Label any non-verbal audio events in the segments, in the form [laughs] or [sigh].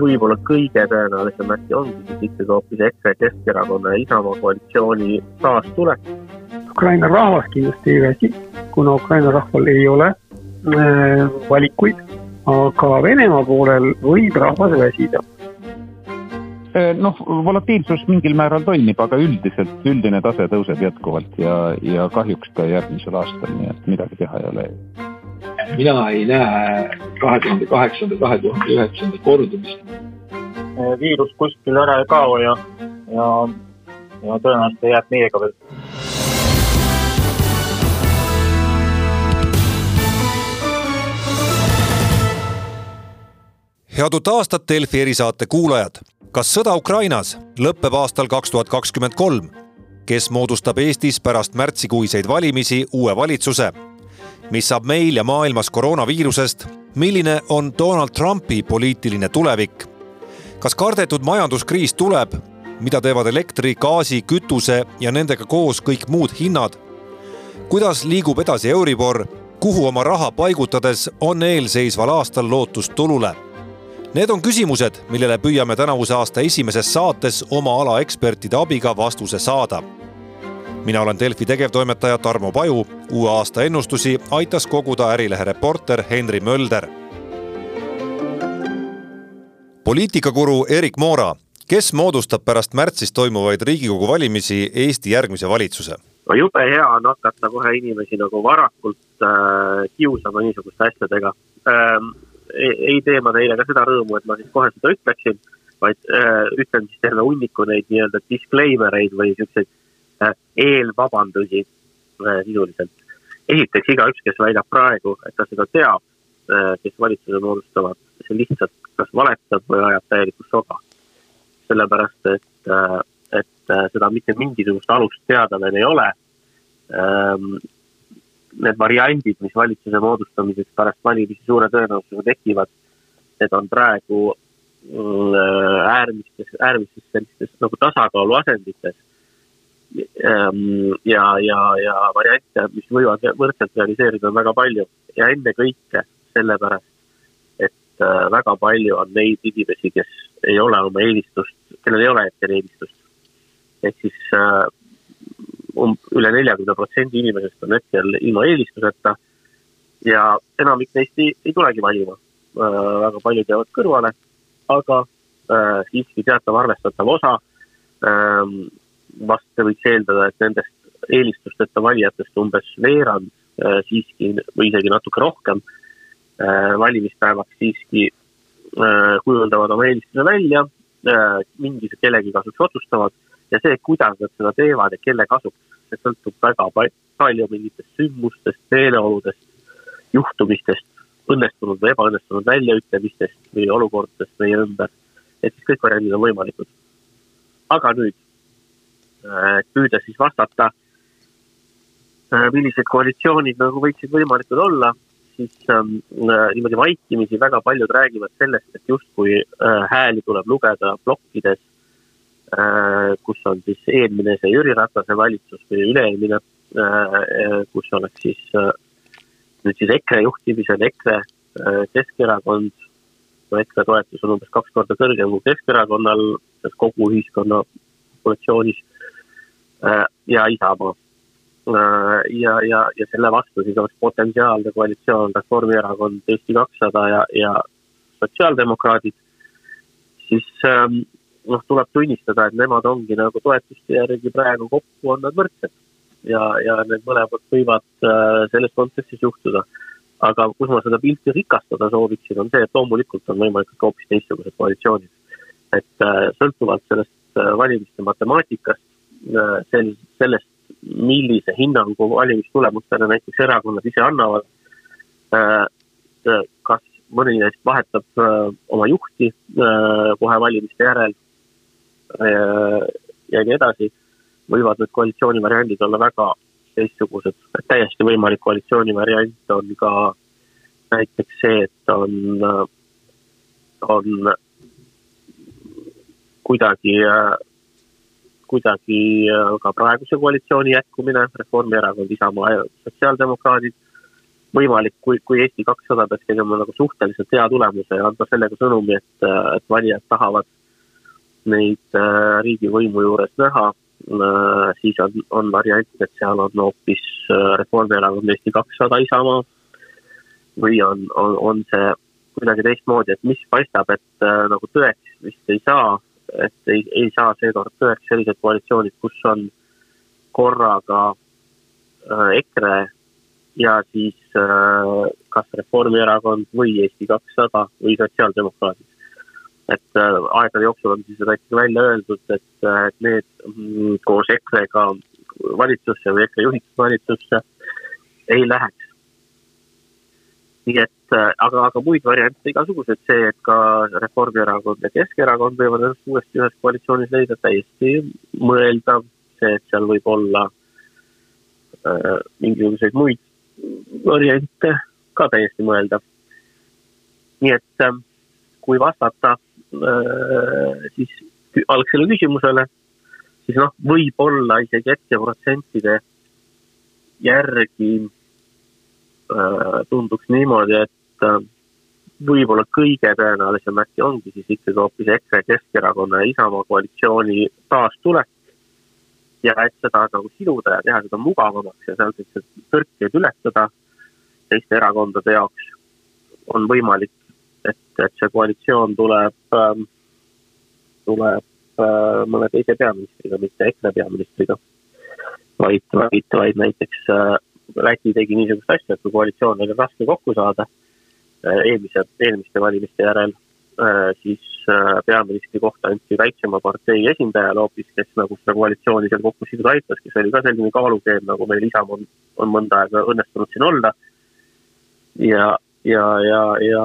võib-olla kõige tõenäolisem äkki ongi siis ikkagi hoopis EKRE, Keskerakonna ja Isamaa koalitsiooni taastulek. Ukraina rahvas kindlasti ei väsi, kuna Ukraina rahval ei ole äh, valikuid, aga Venemaa poolel võib rahvas väsida äh, noh, volatiilsus mingil määral toimib, aga üldiselt, üldine tase tõuseb jätkuvalt ja, ja kahjuks ka järgmisel aastal, nii et midagi teha ei ole mina ei näe kahe tuhande kaheksanda, kahe tuhande üheksanda kordumist. viirus kuskil ära ei kao ja, ja, ja tõenäoliselt jääb meiega veel. head uut aastat, Delfi erisaate kuulajad. kas sõda Ukrainas lõpeb aastal kaks tuhat kakskümmend kolm? kes moodustab Eestis pärast märtsikuiseid valimisi uue valitsuse mis saab meil ja maailmas koroonaviirusest, milline on Donald Trumpi poliitiline tulevik? kas kardetud majanduskriis tuleb, mida teevad elektri, gaasi, kütuse ja nendega koos kõik muud hinnad? kuidas liigub edasi Euribor, kuhu oma raha paigutades on eelseisval aastal lootust tulule? Need on küsimused, millele püüame tänavuse aasta esimeses saates oma ala ekspertide abiga vastuse saada mina olen Delfi tegevtoimetaja Tarmo Paju. uue aasta ennustusi aitas koguda Ärilehe reporter Henri Mölder. poliitikakuru Erik Moora, kes moodustab pärast märtsis toimuvaid Riigikogu valimisi Eesti järgmise valitsuse? no jube hea on hakata kohe inimesi nagu varakult äh, kiusama niisuguste asjadega ähm,. ei tee ma teile ka seda rõõmu, et ma siis kohe seda ütleksin, vaid äh, ütlen siis terve hunniku neid nii-öelda disclaimer eid või siukseid eelvabandusi äh, sisuliselt. esiteks igaüks, kes väidab praegu, et ta seda teab, äh, kes valitsuse moodustavad, see lihtsalt kas valetab või ajab täielikku soga. sellepärast, et, et seda mitte mingisugust alust teada veel ei ole. Ähm, need variandid, mis valitsuse moodustamiseks pärast valimisi suure tõenäosusega tekivad, need on praegu äärmistes, äärmistes sellistes nagu tasakaaluasendites Ehm, ja, ja, ja variante, mis võivad võrdselt realiseerida, on väga palju ja ennekõike sellepärast, et äh, väga palju on neid inimesi, kes ei ole oma eelistust, kellel ei ole hetkel eelistust. ehk siis äh, um, üle neljakümne protsendi inimesest on hetkel ilma eelistuseta ja enamik neist ei, ei tulegi valima äh,. väga paljud jäävad kõrvale, aga äh, siiski teatav arvestatav osa ähm, vast võiks eeldada, et nendest eelistusteta valijatest umbes veerand äh, siiski või isegi natuke rohkem äh, valimispäevaks siiski äh, kujundavad oma eelistuse välja, mingi kellegi kasuks otsustavad ja see, kuidas nad seda teevad ja kelle kasuks, see sõltub väga palju mingitest sündmustest, meeleoludest, juhtumistest, õnnestunud või ebaõnnestunud väljaütlemistest või olukordadest meie ümber. et siis kõik variandid on võimalikud. aga nüüd et püüda siis vastata, äh, millised koalitsioonid nagu võiksid võimalikud olla, siis ähm, äh, niimoodi vaikimisi väga paljud räägivad sellest, et justkui äh, hääli tuleb lugeda plokkides äh,, kus on siis eelmine see Jüri Ratase valitsus või üle-eelmine äh,, kus oleks siis äh, nüüd siis EKRE juhtimisel EKRE äh,, Keskerakond, EKRE toetus on umbes kaks korda kõrgem kui Keskerakonnal kogu ühiskonna populatsioonis Äh, ja Isamaa. Äh, ja, ja, ja selle vastu siis oleks potentsiaalne koalitsioon Reformierakond, Eesti kakssada ja, ja sotsiaaldemokraadid, siis ähm, noh, tuleb tunnistada, et nemad ongi nagu toetuste järgi praegu kokku on nad võrdsed. ja, ja need mõlemad võivad äh, selles kontekstis juhtuda. aga kus ma seda pilti rikastada sooviksin, on see, et loomulikult on võimalik ka hoopis teistsugused koalitsioonid. et sõltuvalt sellest valimiste matemaatikast Äh, sel-, sellest, millise hinnangu valimistulemustele näiteks erakonnad ise annavad. Äh, kas mõni neist vahetab äh, oma juhti kohe valimiste järel ja nii edasi, võivad need koalitsioonivariandid olla väga teistsugused, et täiesti võimalik koalitsioonivariant on ka näiteks see, et on, on kuidagi kuidagi äh, ka praeguse koalitsiooni jätkumine, Reformierakond, Isamaa ja sotsiaaldemokraadid, võimalik, kui, kui Eesti kakssada peaks tegema nagu suhteliselt hea tulemuse ja anda sellega sõnumi, et, et valijad tahavad neid äh, riigivõimu juures näha, äh, siis on, on variant, et seal on hoopis äh, Reformierakond, Eesti kakssada, Isamaa või on, on, on see kuidagi teistmoodi, et mis paistab, et nagu tõeks vist ei saa, et ei, ei saa seekord tõeks sellised koalitsioonid, kus on korraga EKRE ja siis äh, kas Reformierakond või Eesti kakssada või sotsiaaldemokraadid. et äh, aegade jooksul on siis seda ikkagi välja öeldud, et, äh, et need mm, koos EKRE-ga valitsusse või EKRE juhitud valitsusse ei läheks. Nii et aga, aga muid variante igasuguseid, see, et ka Reformierakond ja Keskerakond võivad ennast uuesti ühes koalitsioonis leida, täiesti mõeldav, see, et seal võib olla äh, mingisuguseid muid variante ka täiesti mõeldav. nii et ähm, kui vastata äh, siis algsele küsimusele, siis noh, võib-olla isegi hetkeprotsentide järgi äh, tunduks niimoodi, et äh, võib-olla kõige tõenäolisem äkki ongi siis ikkagi hoopis EKRE, Keskerakonna ja Isamaa koalitsiooni taastulek ja et seda nagu siluda ja teha seda mugavamaks ja seal sellised tõrkeid ületada teiste erakondade jaoks, on võimalik, et, et see koalitsioon tuleb ähm,, tuleb äh, mõne teise peaministriga, mitte EKRE peaministriga. vaid, vaid, vaid näiteks äh, Läti tegi niisugust asja, et kui koalitsioon oli raske kokku saada äh, eelmise, eelmiste valimiste järel äh,, siis Äh, peaministri kohta anti väiksema partei esindajale hoopis, kes nagu seda koalitsiooni seal kokku siduda aitas, kes oli ka selline kaalukeel, nagu meil Isamaa on, on mõnda aega õnnestunud siin olla. ja, ja, ja, ja,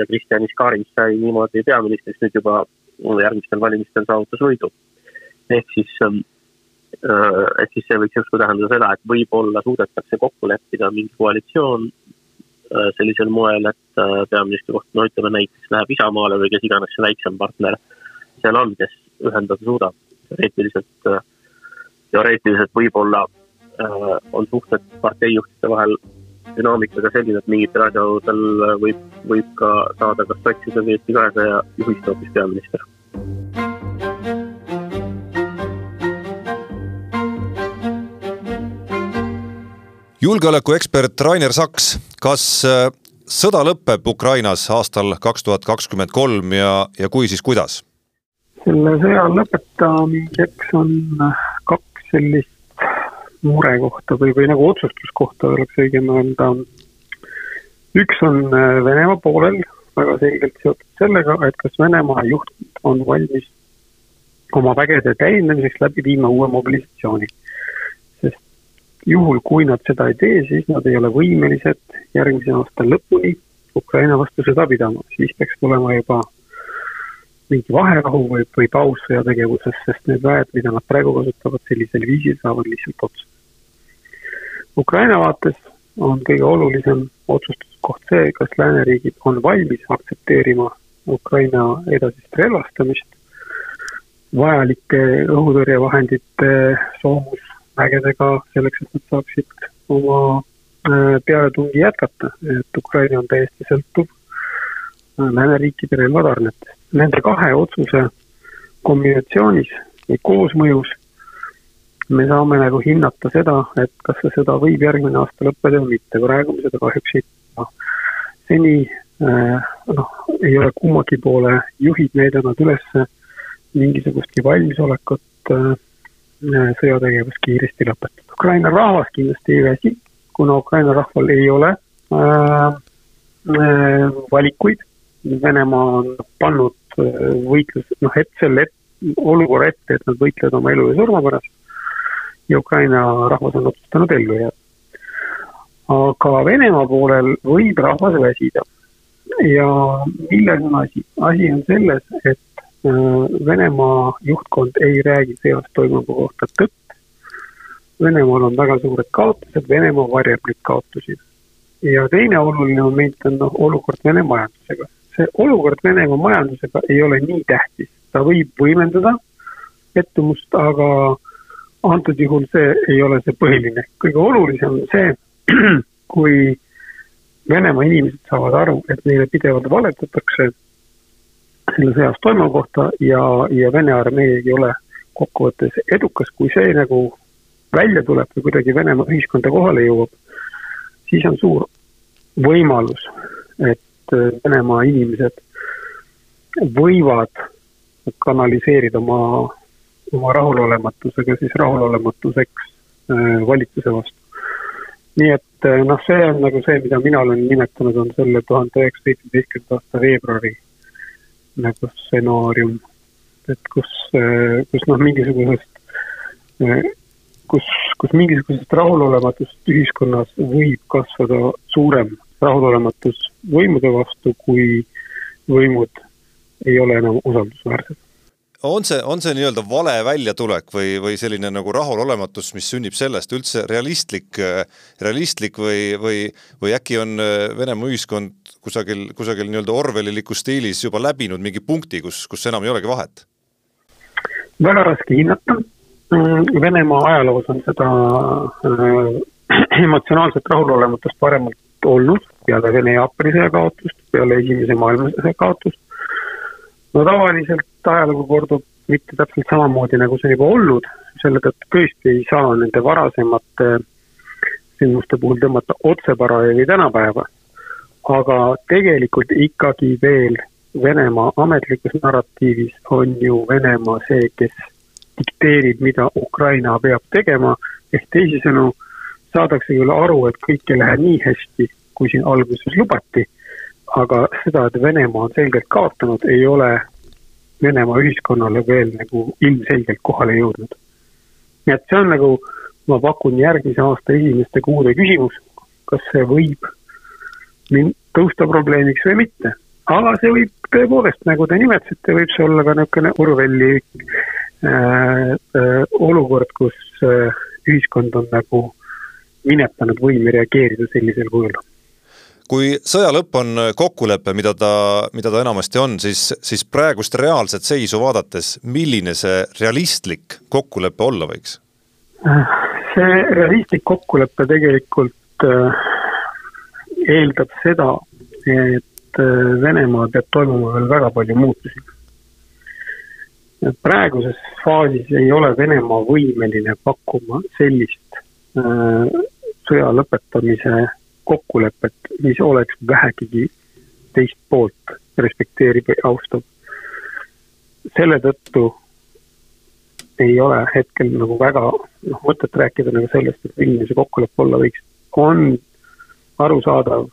ja Kristjan Iskarins sai niimoodi peaministriks nüüd juba järgmistel valimistel saavutas võidu. ehk siis ähm, äh, siis see võiks justkui tähendada seda, et võib-olla suudetakse kokku leppida mingi koalitsioon Äh, sellisel moel, et äh, peaministri koht, no ütleme näiteks läheb Isamaale või kes iganes see väiksem partner seal on, kes ühendada suudab. teoreetiliselt, teoreetiliselt võib-olla on suhted parteijuhtide vahel dünaamikaga selline, et mingitel asjaoludel võib, võib ka saada kas sotside või Eesti kahesaja juhist hoopis peaminister julgeolekuekspert Rainer Saks, kas äh, sõda lõpeb Ukrainas aastal kaks tuhat kakskümmend kolm ja, ja kui, siis kuidas? selle sõja lõpetamiseks on äh, kaks sellist murekohta või, või nagu otsustuskohta oleks õigem öelda. üks on äh, Venemaa poolel väga selgelt seotud sellega, et kas Venemaa juht on valmis oma vägede täiendamiseks läbi viima uue mobilisatsiooni juhul, kui nad seda ei tee, siis nad ei ole võimelised järgmise aasta lõpuni Ukraina vastu sõda pidama, siis peaks tulema juba mingi vaherahu või, või paus sõjategevuses, sest need väed, mida nad praegu kasutavad sellisel viisil, saavad lihtsalt otsa. Ukraina vaates on kõige olulisem otsustuskoht see, kas lääneriigid on valmis aktsepteerima Ukraina edasist relvastamist, vajalike õhutõrjevahendite soomus vägedega selleks, et nad saaksid oma äh, pealetungi jätkata, et Ukraina on täiesti sõltuv äh, lääneriikide relvatarnetest. Nende kahe otsuse kombinatsioonis või koosmõjus me saame nagu hinnata seda, et kas see sõda võib järgmine aasta lõppeda või mitte, praegu me seda kahjuks ei tea. seni äh, noh, ei ole kummagi poole juhid näidanud üles mingisugustki valmisolekut Äh, sõjategevus kiiresti lõpetada. Ukraina rahvas kindlasti ei väsi, kuna Ukraina rahval ei ole äh, äh, valikuid. Venemaa on pannud äh, võitlus, noh, et selle et, olukorra ette, et nad võitlevad oma elu ja surma pärast. ja Ukraina rahvas on otsustanud ellu jääda. aga Venemaa poolel võib rahvas väsida. ja milles on asi? asi on selles, et Äh, Venemaa juhtkond ei räägi sõjas toimuva kohta tõtt. Venemaal on väga suured kaotused, Venemaa varjab neid kaotusi. ja teine oluline moment on noh, olukord Vene majandusega. see olukord Venemaa majandusega ei ole nii tähtis, ta võib võimendada pettumust, aga antud juhul see ei ole see põhiline. kõige olulisem on see, [clears throat] kui Venemaa inimesed saavad aru, et neile pidevalt valetatakse selle sõjas toimuva kohta ja, ja Vene armee ei ole kokkuvõttes edukas, kui see nagu välja tuleb või kuidagi Venemaa ühiskonda kohale jõuab, siis on suur võimalus, et Venemaa inimesed võivad kanaliseerida oma, oma rahulolematusega siis rahulolematuseks äh, valitsuse vastu. nii et äh, noh, see on nagu see, mida mina olen nimetanud, on selle tuhande üheksasaja seitsmeteistkümnenda aasta veebruari nagu stsenaarium, et kus, äh, kus noh, mingisugusest, kus, kus mingisugusest rahulolematust ühiskonnas võib kasvada suurem rahulolematus võimude vastu, kui võimud ei ole enam usaldusväärsed. On see, on see nii-öelda vale väljatulek või, või selline nagu rahulolematus, mis sünnib sellest üldse realistlik, realistlik või, või, või äkki on Venemaa ühiskond kusagil, kusagil nii-öelda orwellilikus stiilis juba läbinud mingi punkti, kus, kus enam ei olegi vahet? väga raske hinnata. Venemaa ajaloos on seda äh, [clears throat] emotsionaalset rahulolematust paremalt olnud peale Vene-Jaapani sõja kaotust, peale Esimese maailmasõja kaotust no tavaliselt ajalugu kordub mitte täpselt samamoodi, nagu see on juba olnud, selle tõttu tõesti ei saa nende varasemate sündmuste puhul tõmmata otse paralleeli tänapäeva. aga tegelikult ikkagi veel Venemaa ametlikus narratiivis on ju Venemaa see, kes dikteerib, mida Ukraina peab tegema, ehk teisisõnu saadakse küll aru, et kõik ei lähe nii hästi, kui siin alguses lubati aga seda, et Venemaa on selgelt kaotanud, ei ole Venemaa ühiskonnale veel nagu ilmselgelt kohale jõudnud. nii et see on nagu, ma pakun järgmise aasta esimeste kuude küsimus, kas see võib tõusta probleemiks või mitte. aga see võib tõepoolest, nagu te nimetasite, võib see olla ka niisugune Orwelli äh, äh, olukord, kus äh, ühiskond on nagu minetanud võimi reageerida sellisel kujul kui sõja lõpp on kokkulepe, mida ta, mida ta enamasti on, siis, siis praegust reaalset seisu vaadates, milline see realistlik kokkulepe olla võiks? see realistlik kokkulepe tegelikult äh, eeldab seda, et äh, Venemaal peab toimuma veel väga palju muutusi. praeguses faasis ei ole Venemaa võimeline pakkuma sellist äh, sõja lõpetamise kokkulepet, mis oleks vähegigi teist poolt respekteerib ja austab. selle tõttu ei ole hetkel nagu väga noh, mõtet rääkida nagu sellest, et milline see kokkulepe olla võiks. on arusaadav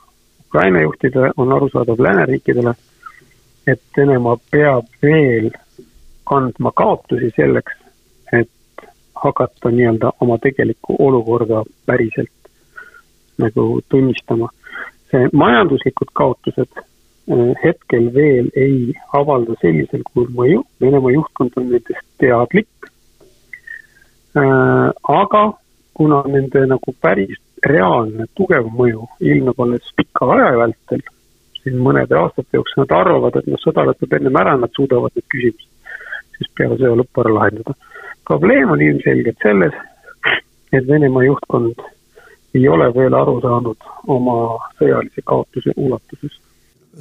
Ukraina juhtidele, on arusaadav lääneriikidele, et Venemaa peab veel kandma kaotusi selleks, et hakata nii-öelda oma tegelikku olukorda päriselt nagu tunnistama. see majanduslikud kaotused äh, hetkel veel ei avalda sellisel kujul mõju, Venemaa juhtkond on nendest teadlik. Äh, aga kuna nende nagu päris reaalne tugev mõju ilmneb alles pika aja vältel, siin mõnede aastate jooksul nad arvavad, et noh, sõda lõpeb ennem ära, nad suudavad need küsimused siis peale sõja lõppu ära lahendada. probleem on ilmselgelt selles, et Venemaa juhtkond ei ole veel aru saanud oma sõjalise kaotuse ulatusest.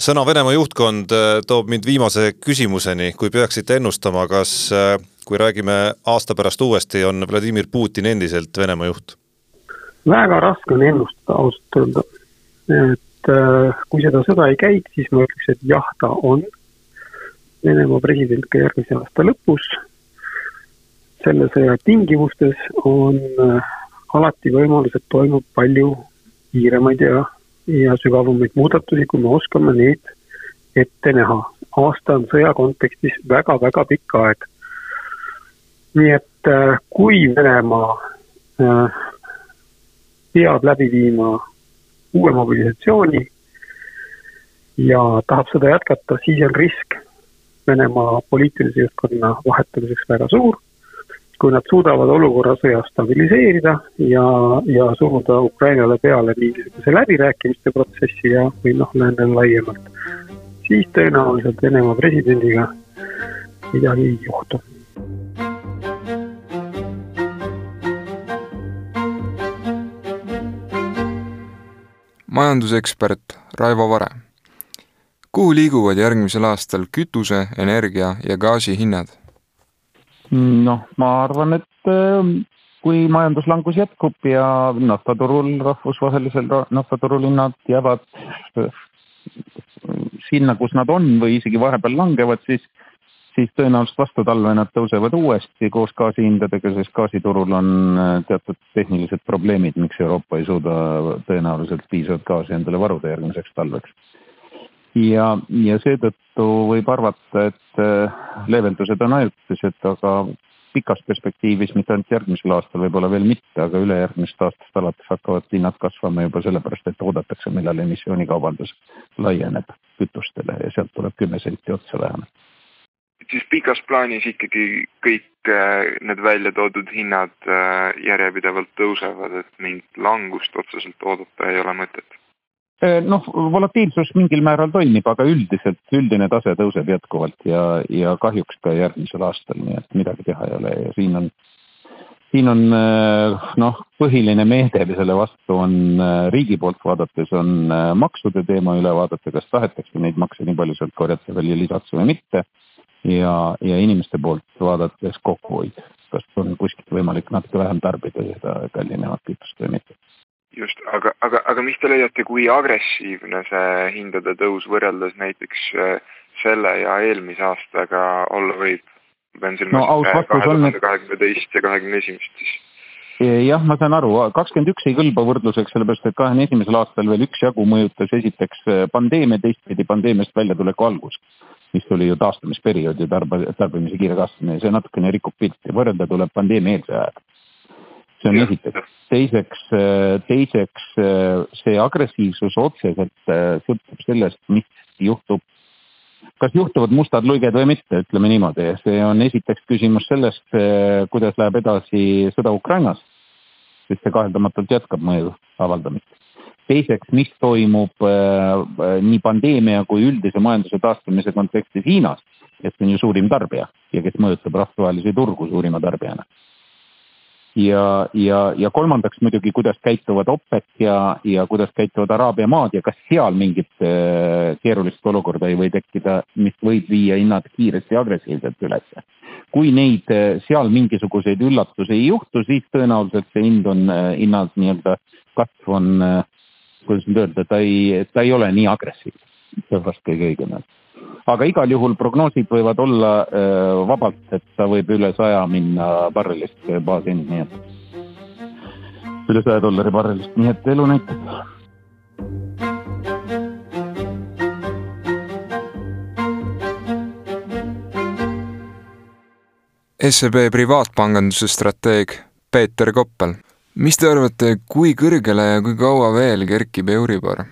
sõna Venemaa juhtkond äh, toob mind viimase küsimuseni, kui peaksite ennustama, kas äh, kui räägime aasta pärast uuesti, on Vladimir Putin endiselt Venemaa juht? väga raske on ennustada ausalt öelda. et äh, kui seda sõda ei käiks, siis ma ütleks, et jah, ta on Venemaa president ka järgmise aasta lõpus. selle sõja tingimustes on alati võimalus, et toimub palju kiiremaid ja, ja sügavamaid muudatusi, kui me oskame neid ette näha. aasta on sõja kontekstis väga-väga pikk aeg. nii et äh, kui Venemaa äh, peab läbi viima uue mobilisatsiooni ja tahab seda jätkata, siis on risk Venemaa poliitilise juhtkonna vahetamiseks väga suur kui nad suudavad olukorra sõjas stabiliseerida ja, ja suruda Ukrainale peale mingisuguse läbirääkimiste protsessi ja, või noh, läänel laiemalt, siis tõenäoliselt Venemaa presidendiga midagi ei juhtu. majandus majandusekspert Raivo Vare. kuhu liiguvad järgmisel aastal kütuse, energia ja gaasi hinnad? Noh, ma arvan, et ähm, kui majanduslangus jätkub ja naftaturul, rahvusvahelisel naftaturul hinnad jäävad äh, sinna, kus nad on või isegi vahepeal langevad, siis, siis tõenäoliselt vastu talve nad tõusevad uuesti koos gaasihindadega, sest gaasiturul on äh, teatud tehnilised probleemid, miks Euroopa ei suuda tõenäoliselt piisavat gaasi endale varuda järgmiseks talveks. Ja, ja seetõttu võib arvata, et äh, leevendused on ajutised, aga pikas perspektiivis, mitte ainult järgmisel aastal, võib-olla veel mitte, aga ülejärgmisest aastast alates hakkavad hinnad kasvama juba sellepärast, et oodatakse, millal emissioonikaubandus laieneb kütustele ja sealt tuleb kümme senti otsa vähemalt. siis pikas plaanis ikkagi kõik äh, need välja toodud hinnad äh, järjepidevalt tõusevad, et mingit langust otseselt oodata ei ole mõtet noh, volatiilsus mingil määral toimib, aga üldiselt üldine tase tõuseb jätkuvalt ja, ja kahjuks ka järgmisel aastal, nii et midagi teha ei ole ja siin on, siin on eh, noh, põhiline meede selle vastu on eh, riigi poolt vaadates on maksude teema üle vaadata, kas tahetakse neid makse nii palju sealt korjata veel lisaks või mitte. ja, ja inimeste poolt vaadates kokkuhoid, kas on kuskilt võimalik natuke vähem tarbida seda kallinevat kütust või mitte just, aga, aga, aga mis te leiate, kui agressiivne see hindade tõus võrreldes näiteks äh, selle ja eelmise aastaga olla võib? pean silmas no, kahe tuhande kahekümne teist ja kahekümne esimest siis. Jah, ma saan aru, kakskümmend üks ei kõlba võrdluseks, sellepärast et kahekümne esimesel aastal veel üksjagu mõjutas esiteks äh, pandeemia, teistpidi pandeemiast väljatuleku algus, mis oli ju taastumisperiood ja tarb-, tarbimise kiire kasvamine. Ja see natukene rikub pilti, võrrelda tuleb pandeemia eelse ajaga see on esiteks. teiseks, äh, teiseks äh, see agressiivsus otseselt äh, sõltub sellest, mis juhtub, kas juhtuvad mustad luiged või mitte, ütleme niimoodi. see on esiteks küsimus sellest, kuidas läheb edasi sõda Ukrainas, sest see kaheldamatult jätkab mõju avaldamist. teiseks, mis toimub nii pandeemia kui üldise majanduse taastumise kontekstis Hiinas, kes on ju suurim tarbija ja kes mõjutab rahvusvahelisi turgu suurima tarbijana ja, ja, ja kolmandaks muidugi, kuidas käituvad OPEC ja, ja kuidas käituvad Araabia maad ja kas seal mingit äh, keerulist olukorda ei või tekkida, mis võib viia hinnad kiiresti agressiivselt ülesse. kui neid äh, seal mingisuguseid üllatusi ei juhtu, siis tõenäoliselt see hind on äh,, hinnad nii-öelda kasv on kuidas nüüd öelda, ta ei, ta ei ole nii agressiivne. see vast kõige õigem öelda aga igal juhul prognoosid võivad olla äh, vabalt, et ta võib üle saja minna barrelist baashind, nii et üle saja dollari barrelist, nii et elu näitab. SEB privaatpanganduse strateeg Peeter Koppel. mis te arvate, kui kõrgele ja kui kaua veel kerkib Euribor?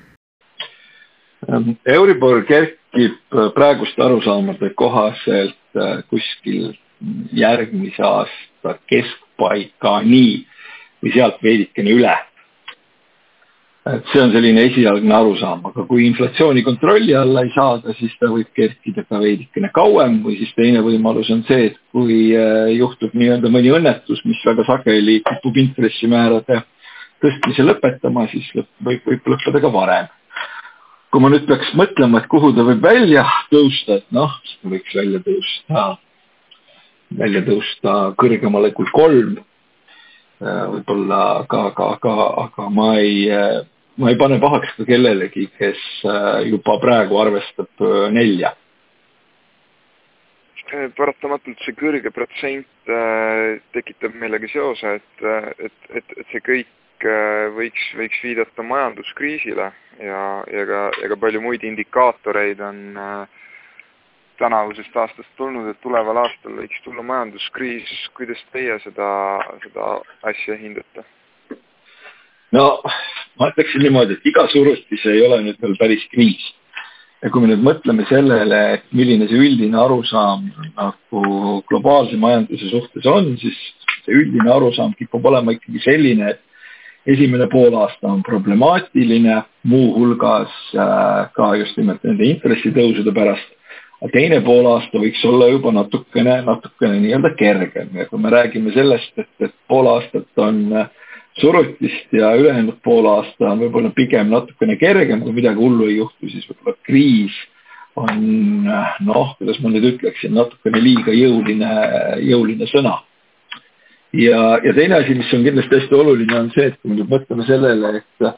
Euribor kerkib tekib äh, praeguste arusaamade kohaselt äh, kuskil järgmise aasta keskpaigani või sealt veidikene üle. et see on selline esialgne arusaam, aga kui inflatsiooni kontrolli alla ei saada, siis ta võib kerkida ka veidikene kauem või siis teine võimalus on see, et kui äh, juhtub nii-öelda mõni õnnetus, mis väga sageli kipub intressimäärade tõstmise lõpetama, siis lõpp, võib, võib lõppeda ka varem kui ma nüüd peaks mõtlema, et kuhu ta võib välja tõusta, et noh, võiks välja tõusta, välja tõusta kõrgemale kui kolm. Äh, võib-olla, aga, aga, aga, aga ma ei, ma ei pane pahaks ka kellelegi, kes äh, juba praegu arvestab äh, nelja paratamatult see kõrge protsent tekitab meile ka seose, et, et, et, et see kõik Äh, võiks, võiks viidata majanduskriisile ja, ja ka, ja ka palju muid indikaatoreid on äh, tänavusest aastast tulnud, et tuleval aastal võiks tulla majanduskriis. kuidas teie seda, seda asja hindate? no ma ütleksin niimoodi, et iga surutis ei ole nüüd veel päris kriis. ja kui me nüüd mõtleme sellele, et milline see üldine arusaam nagu globaalse majanduse suhtes on, siis see üldine arusaam kipub olema ikkagi selline, et esimene poolaasta on problemaatiline, muuhulgas äh, ka just nimelt nende intressitõusude pärast. teine poolaasta võiks olla juba natukene, natukene nii-öelda kergem ja kui me räägime sellest, et, et pool aastat on, surutist ja ülejäänud poolaasta on võib-olla pigem natukene kergem, kui midagi hullu ei juhtu, siis võib-olla kriis on noh, kuidas ma nüüd ütleksin, natukene liiga jõuline, jõuline sõna. Ja, ja teine asi, mis on kindlasti hästi oluline, on see, et kui me nüüd mõtleme sellele, et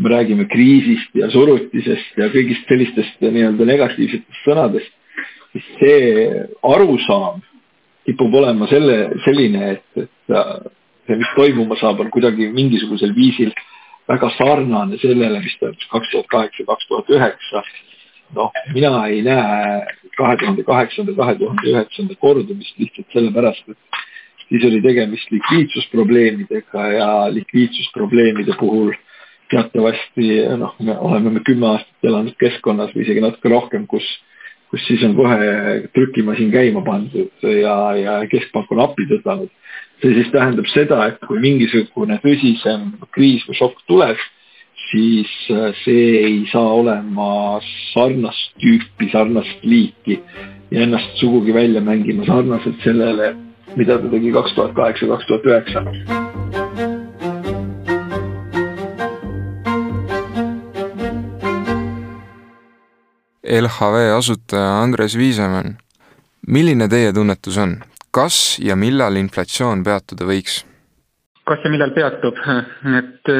me räägime kriisist ja surutisest ja kõigist sellistest nii-öelda negatiivsetest sõnadest, siis see arusaam kipub olema selle, selline, et, et see, mis toimuma saab, on kuidagi mingisugusel viisil väga sarnane sellele, mis toimus kaks tuhat kaheksa, kaks tuhat üheksa. noh, mina ei näe kahe tuhande kaheksanda, kahe tuhande üheksanda kordumist lihtsalt sellepärast, et siis oli tegemist likviidsusprobleemidega ja likviidsusprobleemide puhul teatavasti noh, me oleme me kümme aastat elanud keskkonnas või isegi natuke rohkem, kus kus siis on kohe trükimasin käima pandud ja, ja keskpank on appi tõtanud. see siis tähendab seda, et kui mingisugune tõsisem kriis või šokk tuleb, siis äh, see ei saa olema sarnast tüüpi, sarnast liiki ja ennast sugugi välja mängima sarnaselt sellele, mida ta tegi kaks tuhat kaheksa, kaks tuhat üheksa. LHV asutaja Andres Viisemann. milline teie tunnetus on, kas ja millal inflatsioon peatuda võiks? kas ja millal peatub, et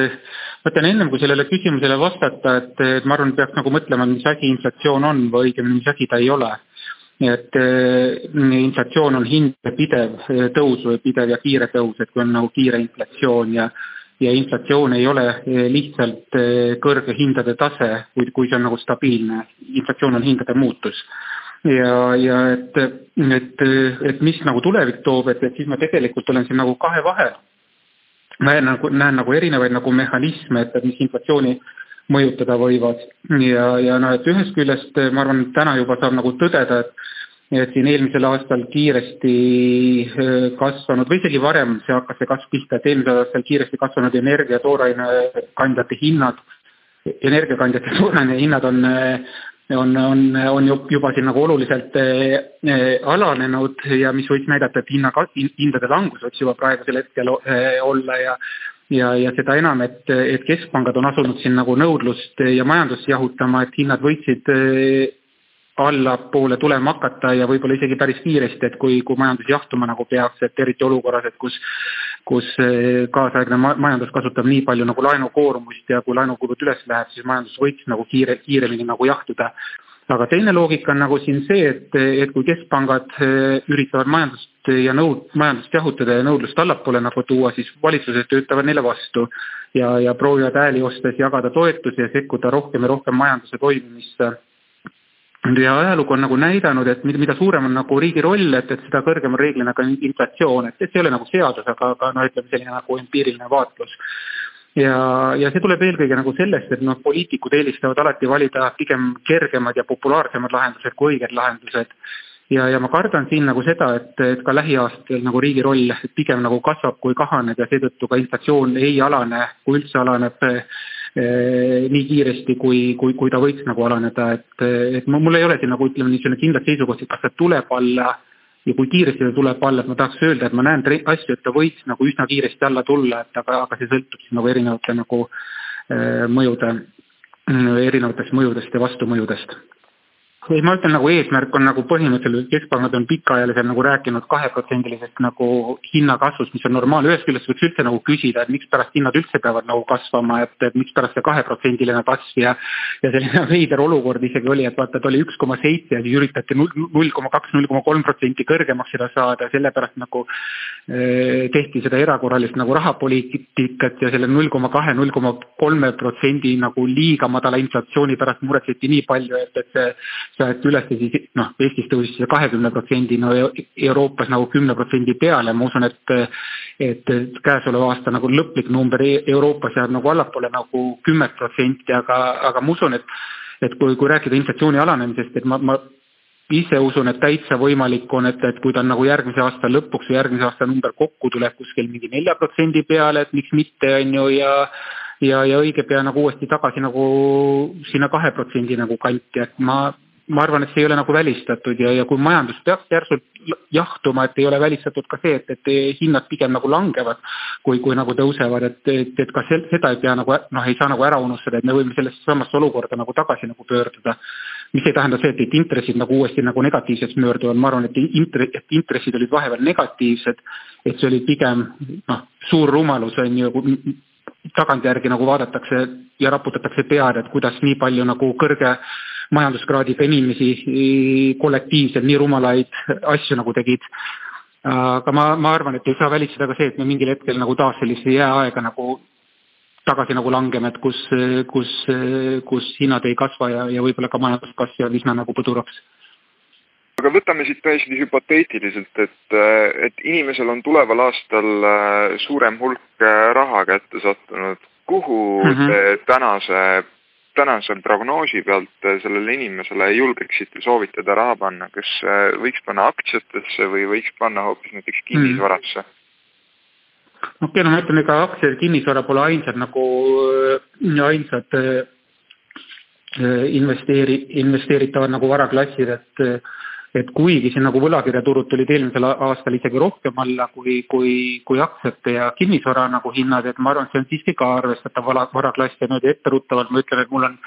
ma ütlen ennem kui sellele küsimusele vastata, et, et ma arvan, et peaks nagu mõtlema, mis asi inflatsioon on või õigemini, mis asi ta ei ole. Et inflatsioon on hindade pidev tõus või pidev ja kiire tõus, et kui on nagu kiire inflatsioon ja ja inflatsioon ei ole eh, lihtsalt eh, kõrge hindade tase, kui, kui see on nagu stabiilne, inflatsioon on hindade muutus. ja, ja et, et, et mis nagu tulevik toob, et, et siis ma tegelikult olen siin nagu kahe vahel. ma näen nagu, näen nagu erinevaid nagu mehhanisme, et, et mis inflatsiooni mõjutada võivad. Ja, ja noh, et ühest küljest ma arvan, täna juba saab nagu tõdeda, et et siin eelmisel aastal kiiresti äh, kasvanud või isegi varem see hakkas see kasv pihta, et eelmisel aastal kiiresti kasvanud energia ja toorainekandjate hinnad, energiakandjate [laughs] tooraine hinnad on on, on, on juba siin nagu oluliselt alanenud ja mis võiks näidata, et hinna, hindade langus võiks juba praegusel hetkel olla ja ja, ja seda enam, et, et keskpangad on asunud siin nagu nõudlust ja majandust jahutama, et hinnad võiksid allapoole tulema hakata ja võib-olla isegi päris kiiresti, et kui, kui majandus jahtuma nagu peaks, et eriti olukorras, et kus kus eh, kaasaegne majandus kasutab nii palju nagu laenukoormust ja kui laenukulud üles läheb, siis majandus võiks nagu kiire, kiiremini nagu jahtuda. Aga teine loogika on nagu siin see, et, et kui keskpangad eh, üritavad majandust ja nõud, majandust jahutada ja nõudlust allapoole nagu tuua, siis valitsused töötavad neile vastu. Ja, ja proovivad hääli ostes jagada toetusi ja sekkuda rohkem ja rohkem majanduse toimimisse. Ja ajalugu on nagu näidanud, et mida suurem on nagu riigi roll, et, et seda kõrgem on reeglina ka inflatsioon, et, et see ei ole nagu seadus, aga, aga noh, ütleme selline nagu empiiriline vaatlus. Ja, ja see tuleb eelkõige nagu sellest, et noh, poliitikud eelistavad alati valida pigem kergemad ja populaarsemad lahendused kui õiged lahendused. ja, ja ma kardan siin nagu seda, et, et ka lähiaastatel nagu riigi roll pigem nagu kasvab kui kahaneb ja seetõttu ka inflatsioon ei alane, kui üldse alaneb Eh, nii kiiresti, kui, kui, kui ta võiks nagu alaneda, et, et mul ei ole siin nagu ütleme niisugune kindlat seisukohta, kas ta tuleb alla ja kui kiiresti ta tuleb alla, et ma tahaks öelda, et ma näen asju, et ta võiks nagu üsna kiiresti alla tulla, et aga, aga see sõltub siis nagu erinevate nagu eh, mõjude, erinevatest mõjudest ja vastumõjudest ei, ma ütlen nagu eesmärk on nagu põhimõtteliselt, keskpangad on pikaajaliselt nagu rääkinud kaheprotsendilisest nagu hinnakasvust, mis on normaalne, ühest küljest võiks üldse nagu küsida, et mikspärast hinnad üldse peavad nagu kasvama, et, et mikspärast see kaheprotsendiline kasv ja ja selline [laughs] veider olukord isegi oli, et vaata, et oli üks koma seitse ja siis üritati null koma kaks, null koma kolm protsenti kõrgemaks seda saada ja sellepärast nagu eh, tehti seda erakorralist nagu rahapoliitikat ja selle null koma kahe, null koma kolme protsendi nagu liiga madala inflatsiooni pärast muretseti nii palju, et, et see seati üles siis noh, Eestis tõusis see kahekümne protsendi, no Euroopas nagu kümne protsendi peale, ma usun, et et käesoleva aasta nagu lõplik number e-, Euroopas jääb nagu allapoole nagu kümmet protsenti, aga, aga ma usun, et et kui, kui rääkida inflatsiooni alanemisest, et ma, ma ise usun, et täitsa võimalik on, et, et kui ta on nagu järgmise aasta lõpuks või järgmise aasta number kokku tuleb kuskil mingi nelja protsendi peale, et miks mitte, on ju, ja ja, ja õige pea nagu uuesti tagasi nagu sinna kahe protsendi nagu kanti, et ma ma arvan, et see ei ole nagu välistatud ja, ja kui majandus peaks järsult jahtuma, et ei ole välistatud ka see, et, et hinnad pigem nagu langevad, kui, kui nagu tõusevad, et, et, et ka sel, seda ei pea nagu noh, ei saa nagu ära unustada, et me võime sellesse samasse olukorda nagu tagasi nagu pöörduda. mis ei tähenda see, et, et intressid nagu uuesti nagu negatiivseks möörduvad, ma arvan, et intre-, et intressid olid vahepeal negatiivsed, et see oli pigem noh, suur rumalus on ju, tagantjärgi nagu vaadatakse ja raputatakse pead, et kuidas nii palju nagu kõrge majanduskraadiga inimesi kollektiivselt nii rumalaid asju nagu tegid. aga ma, ma arvan, et ei saa välistada ka see, et me mingil hetkel nagu taas sellisesse jääaega nagu tagasi nagu langeme, et kus, kus, kus hinnad ei kasva ja, ja võib-olla ka majanduskasv jääb üsna nagu puduraks aga võtame siit täiesti hüpoteetiliselt, et, et inimesel on tuleval aastal äh, suurem hulk äh, raha kätte sattunud. kuhu mm -hmm. te tänase, tänase prognoosi pealt sellele inimesele julgeksite soovitada raha panna, kas äh, võiks panna aktsiatesse või võiks panna hoopis näiteks kinnisvarasse mm? okei okay,, no ma ütlen, ega aktsiad ja kinnisvara pole ainsad nagu, ainsad investeeri-, investeeritavad nagu varaklassid, et et kuigi siin nagu võlakirjaturud tulid eelmisel aastal isegi rohkem alla kui, kui, kui aktsiate ja kinnisvara nagu hinnad, et ma arvan, et see on siiski ka arvestatav vara, varaklass ja niimoodi etteruttavalt ma ütlen, et mul on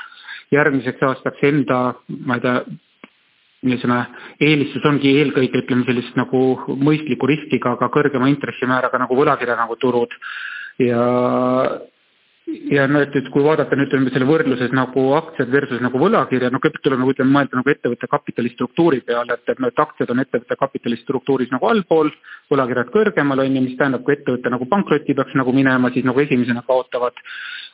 järgmiseks aastaks enda, ma ei tea, niisugune eelistus ongi eelkõige ütleme sellist nagu mõistliku riskiga, aga kõrgema intressimääraga nagu võlakirja nagu turud. Ja ja no et, et kui vaadata nüüd ütleme selle võrdluses nagu aktsiad versus nagu võlakirjad, no kõigepealt tuleb nagu ütleme mõelda nagu ettevõtte kapitalistruktuuri peale, et, et noh, et aktsiad on ettevõtte kapitalistruktuuris nagu allpool, võlakirjad kõrgemal on ju, mis tähendab, kui ettevõte nagu pankrotti peaks nagu minema, siis nagu esimesena kaotavad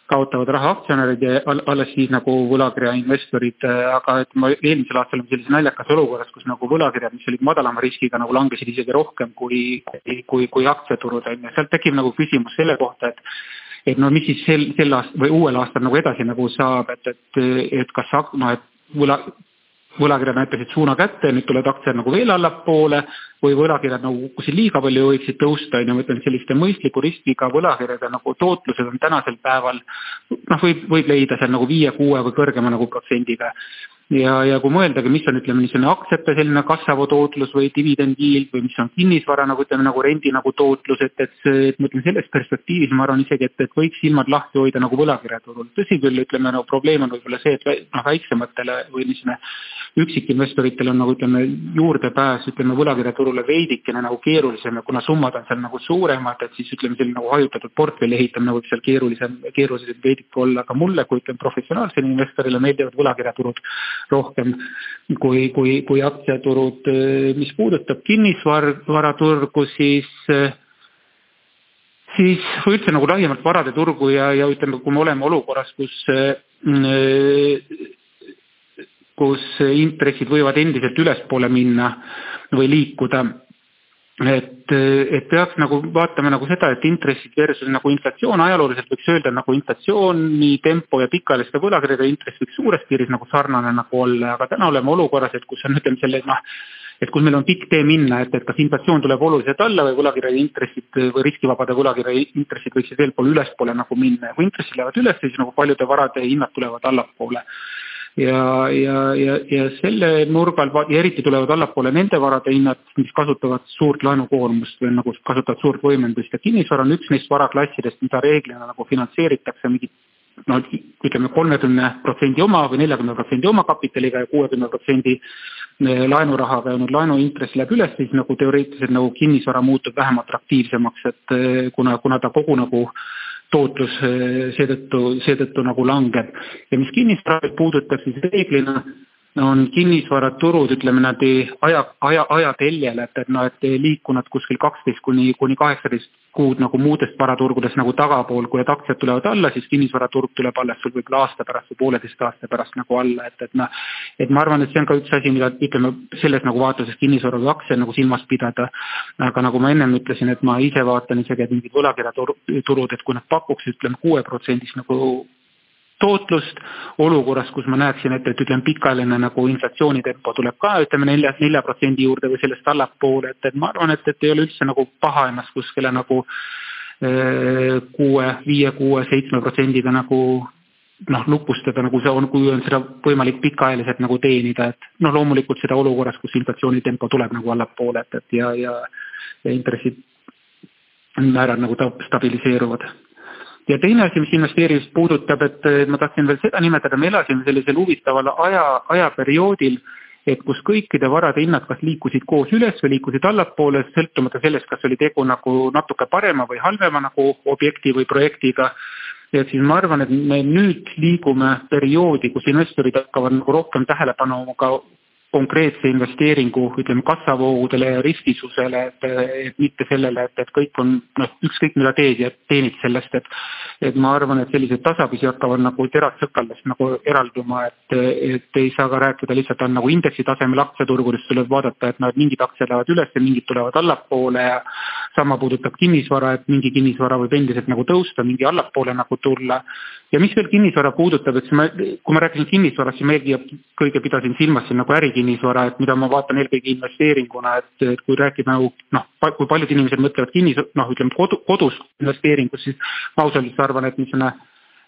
kaotavad raha aktsionärid ja alles siis nagu võlakirja investorid, aga et ma eelmisel aastal olin sellises naljakas olukorras, kus nagu võlakirjad, mis olid madalama riskiga, nagu langesid isegi rohkem kui, kui, kui aktsiaturud on ju, sealt tekib nagu küsimus selle kohta, et et no mis siis sel, sel aastal või uuel aastal nagu edasi nagu saab, et, et, et kas noh, et võla, võlakirjad näitasid suuna kätte, nüüd tulevad aktsiad nagu veel allapoole või võlakirjad nagu kukkusid liiga palju, võiksid tõusta, on ju, ma ütlen, selliste mõistliku riskiga võlakirjade nagu tootlused on tänasel päeval noh, võib, võib leida seal nagu viie, kuue või kõrgema nagu protsendiga ja, ja kui mõeldagi, mis on, ütleme, niisugune aktsiate selline kasvav tootlus või dividend yield või mis on kinnisvara nagu ütleme, nagu rendi nagu tootlus, et, et see, et ma ütlen, selles perspektiivis ma arvan isegi, et, et võiks silmad lahti hoida nagu võlakirjaturul. tõsi küll, ütleme nagu probleem on võib-olla see, et noh, väiksematele või niisugune üksikinvestoritel on nagu ütleme, juurdepääs ütleme võlakirjaturule veidikene nagu keerulisem ja kuna summad on seal nagu suuremad, et siis ütleme, selline nagu hajutatud portfelli ehitamine võib seal keerulisem, keerulisem veidike olla, aga mulle kui ütleme, professionaalsele investorile meeldivad võlakirjaturud rohkem kui, kui, kui aktsiaturud. mis puudutab kinnisvaraturgu, siis siis või üldse nagu laiemalt varade turgu ja, ja ütleme, kui me oleme olukorras, kus kus intressid võivad endiselt ülespoole minna või liikuda. Et, et peaks nagu vaatama nagu seda, et intressid versus nagu inflatsioon, ajalooliselt võiks öelda nagu inflatsiooni tempo ja pikaajaliste võlakirjade intress võiks suures piiris nagu sarnane nagu olla, aga täna oleme olukorras, et kus on, ütleme selle noh, et kus meil on pikk tee minna, et, et kas inflatsioon tuleb oluliselt alla või võlakirjade intressid või riskivabade võlakirja intressid võiksid veel pool ülespoole nagu minna. Ja kui intressid lähevad üles, siis nagu paljude varade hinnad tulevad allapoole ja, ja, ja, ja selle nurga ja eriti tulevad allapoole nende varade hinnad, mis kasutavad suurt laenukoormust või nagu kasutavad suurt võimendust. Ja kinnisvara on üks neist varaklassidest, mida reeglina nagu finantseeritakse mingi no ütleme kolmekümne protsendi oma või neljakümne protsendi omakapitaliga ja kuuekümne protsendi eh, laenurahaga ja nüüd laenuintress läheb üles, siis nagu teoreetiliselt nagu kinnisvara muutub vähem atraktiivsemaks, et eh, kuna, kuna ta kogu nagu tootlus eh, seetõttu, seetõttu nagu langeb. ja mis kinnisvara puudutab, siis reeglina on kinnisvaraturud, ütleme nad aja, aja, ajateljel, et, et noh, et liikunud kuskil kaksteist kuni, kuni kaheksateist kuud nagu muudest varaturgudest nagu tagapool, kui need aktsiad tulevad alla, siis kinnisvaraturg tuleb alles sul võib-olla aasta pärast või pooleteist aasta pärast nagu alla, et, et noh, et ma arvan, et see on ka üks asi, mida ütleme, selles nagu vaatuses kinnisvara või aktsia nagu silmas pidada. aga nagu ma ennem ütlesin, et ma ise vaatan isegi, et mingid võlakirjaturud, et kui nad pakuks, ütleme kuueprotsendist nagu tootlust olukorras, kus ma näeksin, et, et ütleme, pikaajaline nagu inflatsioonitempo tuleb ka ütleme nelja, nelja protsendi juurde või sellest allapoole, et, et ma arvan, et, et ei ole üldse nagu paha ennast kuskile nagu kuue, viie, kuue, seitsme protsendiga nagu noh, lupustada, nagu see on, kui on seda võimalik pikaajaliselt nagu teenida, et noh, loomulikult seda olukorras, kus inflatsioonitempo tuleb nagu allapoole, et, et ja, ja, ja intressid määrad nagu stabiliseeruvad. Ja teine asi, mis investeerimist puudutab, et ma tahtsin veel seda nimetada, me elasime sellisel huvitaval aja, ajaperioodil, et kus kõikide varade hinnad kas liikusid koos üles või liikusid allapoole, sõltumata sellest, kas oli tegu nagu natuke parema või halvema nagu objekti või projektiga. Ja siis ma arvan, et me nüüd liigume perioodi, kus investorid hakkavad nagu rohkem tähelepanu ka konkreetse investeeringu, ütleme, kassavoogudele ja riskisusele, et, et mitte sellele, et, et kõik on noh, ükskõik mida teed ja teenid sellest, et et ma arvan, et sellised tasapisi hakkavad nagu terad sõkaldest nagu eralduma, et, et ei saa ka rääkida lihtsalt on nagu indeksi tasemel aktsiaturgudest tuleb vaadata, et noh, et mingid aktsiad lähevad üles ja mingid tulevad allapoole ja sama puudutab kinnisvara, et mingi kinnisvara võib endiselt nagu tõusta, mingi allapoole nagu tulla. ja mis veel kinnisvara puudutab, et siis ma, kui ma rääkisin kinnisvarast, siis ma eelkõige kõige pidasin silmas siin nagu äri kinnisvara, et mida ma vaatan eelkõige investeeringuna, et, et kui rääkida nagu noh, kui paljud inimesed mõtlevad kinnis, noh, ütleme kodu, kodus investeeringust, siis ma ausalt öeldes arvan, et niisugune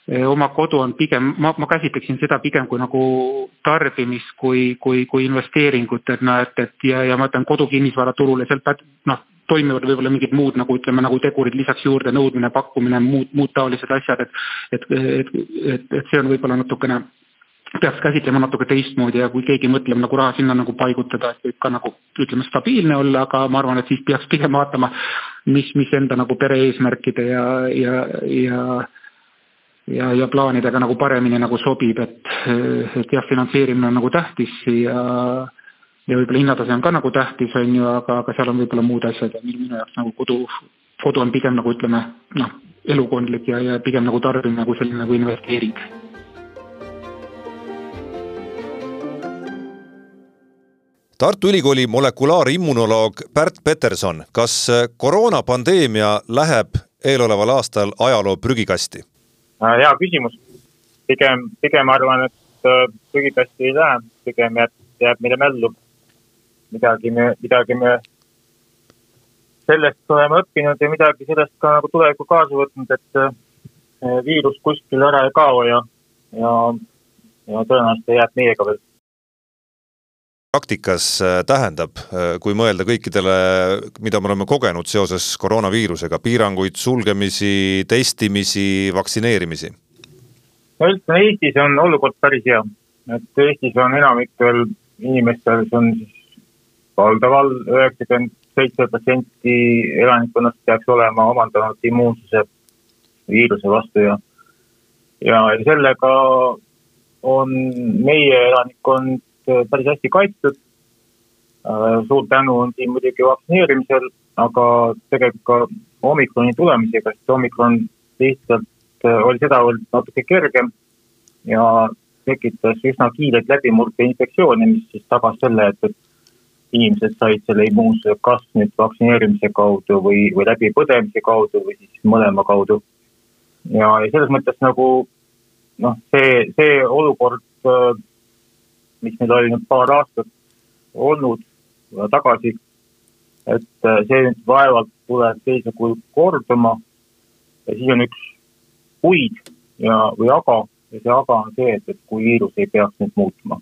eh, oma kodu on pigem, ma, ma käsitleksin seda pigem kui nagu tarbimist kui, kui, kui investeeringut, et noh, et, et ja, ja ma ütlen kodu kinnisvaraturul ja sealt noh, toimivad võib-olla mingid muud nagu ütleme, nagu tegurid lisaks juurde, nõudmine, pakkumine, muud, muud taolised asjad, et et, et, et, et see on võib-olla natukene peaks käsitlema natuke teistmoodi ja kui keegi mõtleb nagu raha sinna nagu paigutada, et võib ka nagu ütleme, stabiilne olla, aga ma arvan, et siis peaks pigem vaatama, mis, mis enda nagu pere eesmärkide ja, ja, ja ja, ja plaanidega nagu paremini nagu sobib, et, et jah, finantseerimine on nagu tähtis ja ja võib-olla hinnatase on ka nagu tähtis, on ju, aga, aga seal on võib-olla muud asjad ja minu jaoks nagu kodu, kodu on pigem nagu ütleme noh, elukondlik ja, ja pigem nagu tarbimine kui selline nagu investeering Tartu Ülikooli molekulaarimmunoloog Pärt Peterson, kas koroonapandeemia läheb eeloleval aastal ajaloo prügikasti? Äh, hea küsimus. pigem, pigem arvan, et äh, prügikasti ei lähe, pigem jääb, jääb meile mällu. midagi me, midagi me sellest oleme õppinud ja midagi sellest ka nagu tulevikku kaasa võtnud, et äh, viirus kuskil ära ei kao ja, ja, ja tõenäoliselt jääb meiega veel praktikas äh, tähendab, äh, kui mõelda kõikidele, mida me oleme kogenud seoses koroonaviirusega, piiranguid, sulgemisi, testimisi, vaktsineerimisi? no üldse Eestis on olukord päris hea, et Eestis on enamikel inimestel, see on siis valdaval üheksakümmend seitse protsenti elanikkonnast peaks olema omandanud immuunsuse viiruse vastu ja ja sellega on meie elanikkond päris hästi kaitstud. Äh, suur tänu on siin muidugi vaktsineerimisel, aga tegelikult ka omikroni tulemisega, sest omikron lihtsalt äh, oli sedavõrd natuke kergem ja tekitas üsna kiireid läbimurdeinfektsioone, mis siis tagas selle, et, et inimesed said selle immuunsuse kas nüüd vaktsineerimise kaudu või, või läbipõdemise kaudu või siis mõlema kaudu. ja, ja selles mõttes nagu noh, see, see olukord mis meil oli nüüd paar aastat olnud tagasi. et äh, see nüüd vaevalt tuleb teise kujul korduma. ja siis on üks kuid ja, või aga ja see aga on see, et, et kui viirus ei peaks nüüd muutuma.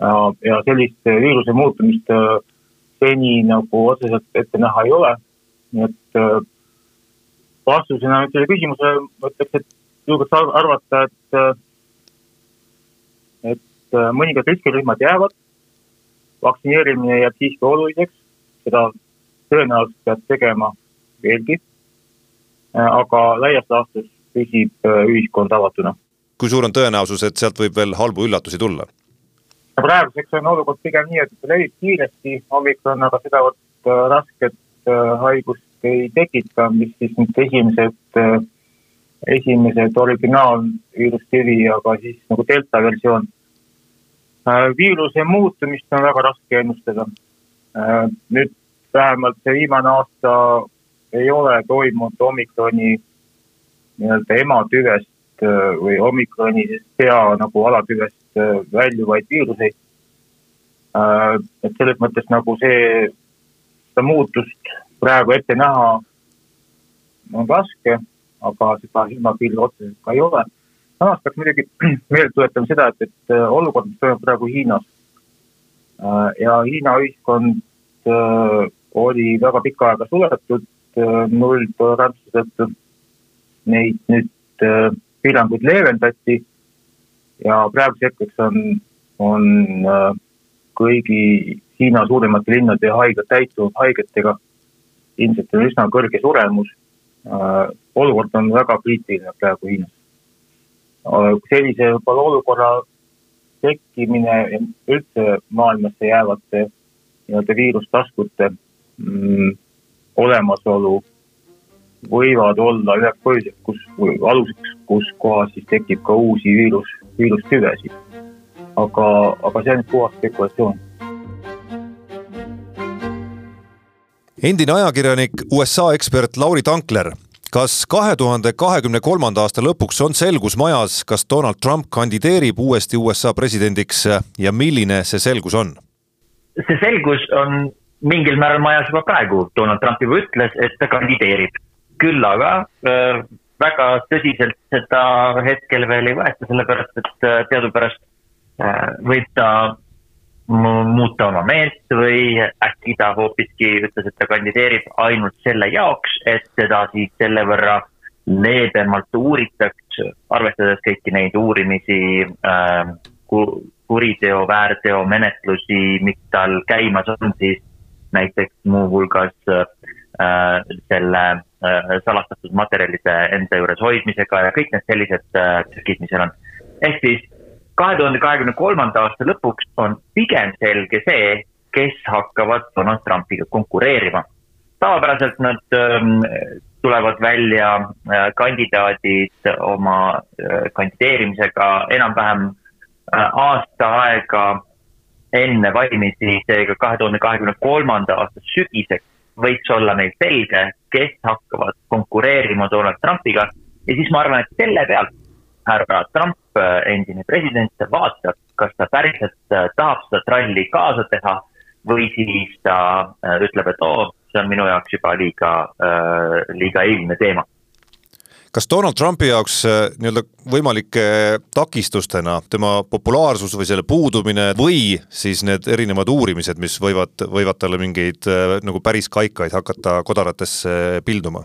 ja sellist viiruse muutumist äh, seni nagu otseselt ette näha ei ole. nii et äh, vastusena nüüd selle küsimusele ma ütleks, et julgeks arvata, et et äh, mõningad riskirühmad jäävad, vaktsineerimine jääb siiski oluliseks, seda tõenäoliselt peab tegema veelgi. Äh, aga laias laastus püsib äh, ühiskond avatuna. kui suur on tõenäosus, et sealt võib veel halbu üllatusi tulla? praeguseks on olukord pigem nii, et levib kiiresti, omikron aga sedavõrd rasket haigust ei tekita, mis siis nüüd esimesed esimesed originaalviirustüvi, aga siis nagu delta versioon. Äh, viiruse muutumist on väga raske ennustada. Äh, nüüd vähemalt see viimane aasta ei ole toimunud omikroni nii-öelda ematüvest äh, või omikroni pea nagu alatüvest väljuvaid viiruseid. et selles mõttes nagu see, seda muutust praegu ette näha on raske aga seda hinnapilvi otseselt ka ei ole. Samas peaks muidugi [clears throat] meelde tuletama seda, et, et äh, olukord, mis toimub praegu Hiinas ja Hiina ühiskond oli väga pikka aega suletud nulltolerantsuse tõttu. Neid nüüd piiranguid leevendati ja praeguseks hetkeks on, on kõigi Hiina suurimate linnade haiglad täitunud haigetega. ilmselt on üsna kõrge suremus. olukord on väga kriitiline praegu Hiinas. Sellise võib-olla olukorra tekkimine üldse maailmasse jäävate nii-öelda viirustaskute mm, olemasolu võivad olla üheks põhjuseks, kus, aluseks, kus kohas siis tekib ka uusi viirus, viirustüvesid. aga, aga see on puhas spekulatsioon endine ajakirjanik, USA ekspert Lauri Tankler, kas kahe tuhande kahekümne kolmanda aasta lõpuks on selgus majas, kas Donald Trump kandideerib uuesti USA presidendiks ja milline see selgus on? see selgus on mingil määral majas juba praegu, Donald Trump juba ütles, et ta kandideerib. küll aga äh, väga tõsiselt seda hetkel veel ei võeta, sellepärast et äh, teadupärast äh, võib ta muuta oma meelt või äkki ta hoopiski ütles, et ta kandideerib ainult selle jaoks, et teda siis selle võrra leebemalt uuritaks, arvestades kõiki neid uurimisi äh,, kuriteo, väärteo menetlusi, mis tal käimas on, siis näiteks muuhulgas äh, selle äh, salastatud materjalide enda juures hoidmisega ja kõik need sellised äh, trükid, mis seal on. ehk siis kahe tuhande kahekümne kolmanda aasta lõpuks on pigem selge see, kes hakkavad Donald Trumpiga konkureerima. tavapäraselt nad ähm, tulevad välja äh, kandidaadid oma äh, kandideerimisega enam-vähem äh, aasta aega enne valimisi, seega kahe tuhande kahekümne kolmanda aasta sügiseks võiks olla meil selge, kes hakkavad konkureerima Donald Trumpiga ja siis ma arvan, et selle pealt härra Trump, äh, endine president, vaatab, kas ta päriselt äh, tahab seda tralli kaasa teha või siis ta äh, ütleb, et oo, see on minu jaoks juba liiga, liiga eilne teema kas Donald Trumpi jaoks nii-öelda võimalike takistustena tema populaarsus või selle puudumine või siis need erinevad uurimised, mis võivad, võivad talle mingeid nagu päris kaikaid hakata kodaratesse pilduma?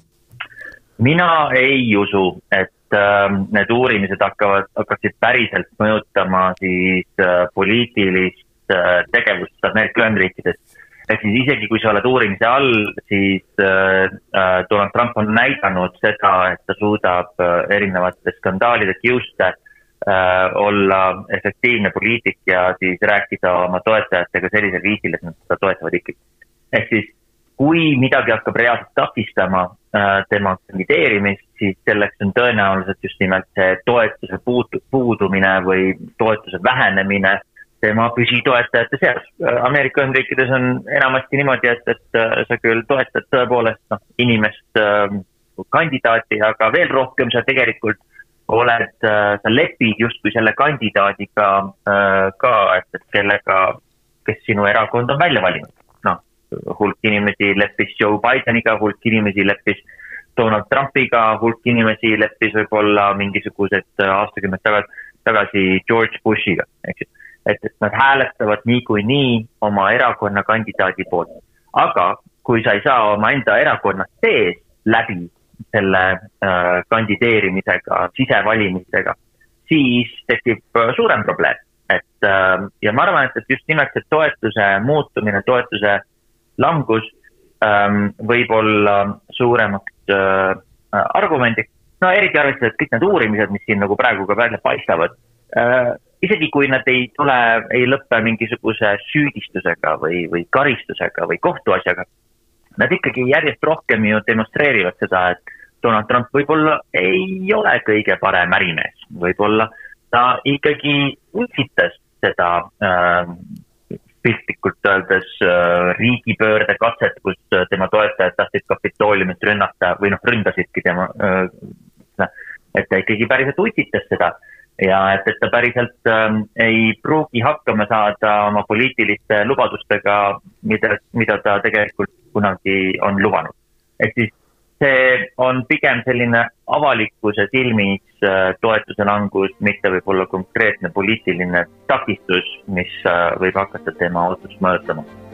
mina ei usu, et need uurimised hakkavad, hakkaksid päriselt mõjutama siis äh, poliitilist äh, tegevust Ameerika Ühendriikides. ehk siis isegi, kui sa oled uurimise all, siis äh, Donald Trump on näidanud seda, et ta suudab erinevate skandaalide kiuste olla efektiivne poliitik ja siis rääkida oma toetajatega sellisel viisil, et nad seda toetavad ikkagi. ehk siis kui midagi hakkab reaalselt takistama tema kandideerimist, siis selleks on tõenäoliselt just nimelt see toetuse puudu, puudumine või toetuse vähenemine tema püsitoetajate seas. Äh, Ameerika Ühendriikides on enamasti niimoodi, et, et äh, sa küll toetad tõepoolest noh, inimest äh,, kandidaati, aga veel rohkem sa tegelikult oled äh,, sa lepid justkui selle kandidaadiga äh, ka, et, et kellega, kes sinu erakond on välja valinud hulk inimesi leppis Joe Bideniga, hulk inimesi leppis Donald Trumpiga, hulk inimesi leppis võib-olla mingisugused äh, aastakümned tagasi, tagasi George Bushiga, eks ju. et, et nad hääletavad niikuinii oma erakonna kandidaadi poolt. aga kui sa ei saa omaenda erakonna sees läbi selle äh, kandideerimisega, sisevalimistega, siis tekib äh, suurem probleem. et äh, ja ma arvan, et, et just nimelt see toetuse muutumine, toetuse langus ähm, võib olla suuremaks äh, argumendiks. no eriti arvestades kõik need uurimised, mis siin nagu praegu ka välja paistavad äh,. isegi kui nad ei tule, ei lõpe mingisuguse süüdistusega või, või karistusega või kohtuasjaga. Nad ikkagi järjest rohkem ju demonstreerivad seda, et Donald Trump võib-olla ei ole kõige parem ärimees, võib-olla ta ikkagi utsitas seda äh, piltlikult öeldes äh, riigipöörde katset, kus äh, tema toetajad tahtsid Kapitooliumit rünnata või noh, ründasidki tema, äh, et ta ikkagi päriselt utitas seda ja et, et ta päriselt ähm, ei pruugi hakkama saada oma poliitiliste lubadustega, mida, mida ta tegelikult kunagi on lubanud. ehk siis see on pigem selline avalikkuse silmis äh, toetuse langus, mitte võib-olla konkreetne poliitiline takistus, mis äh, võib hakata tema otsust mõjutama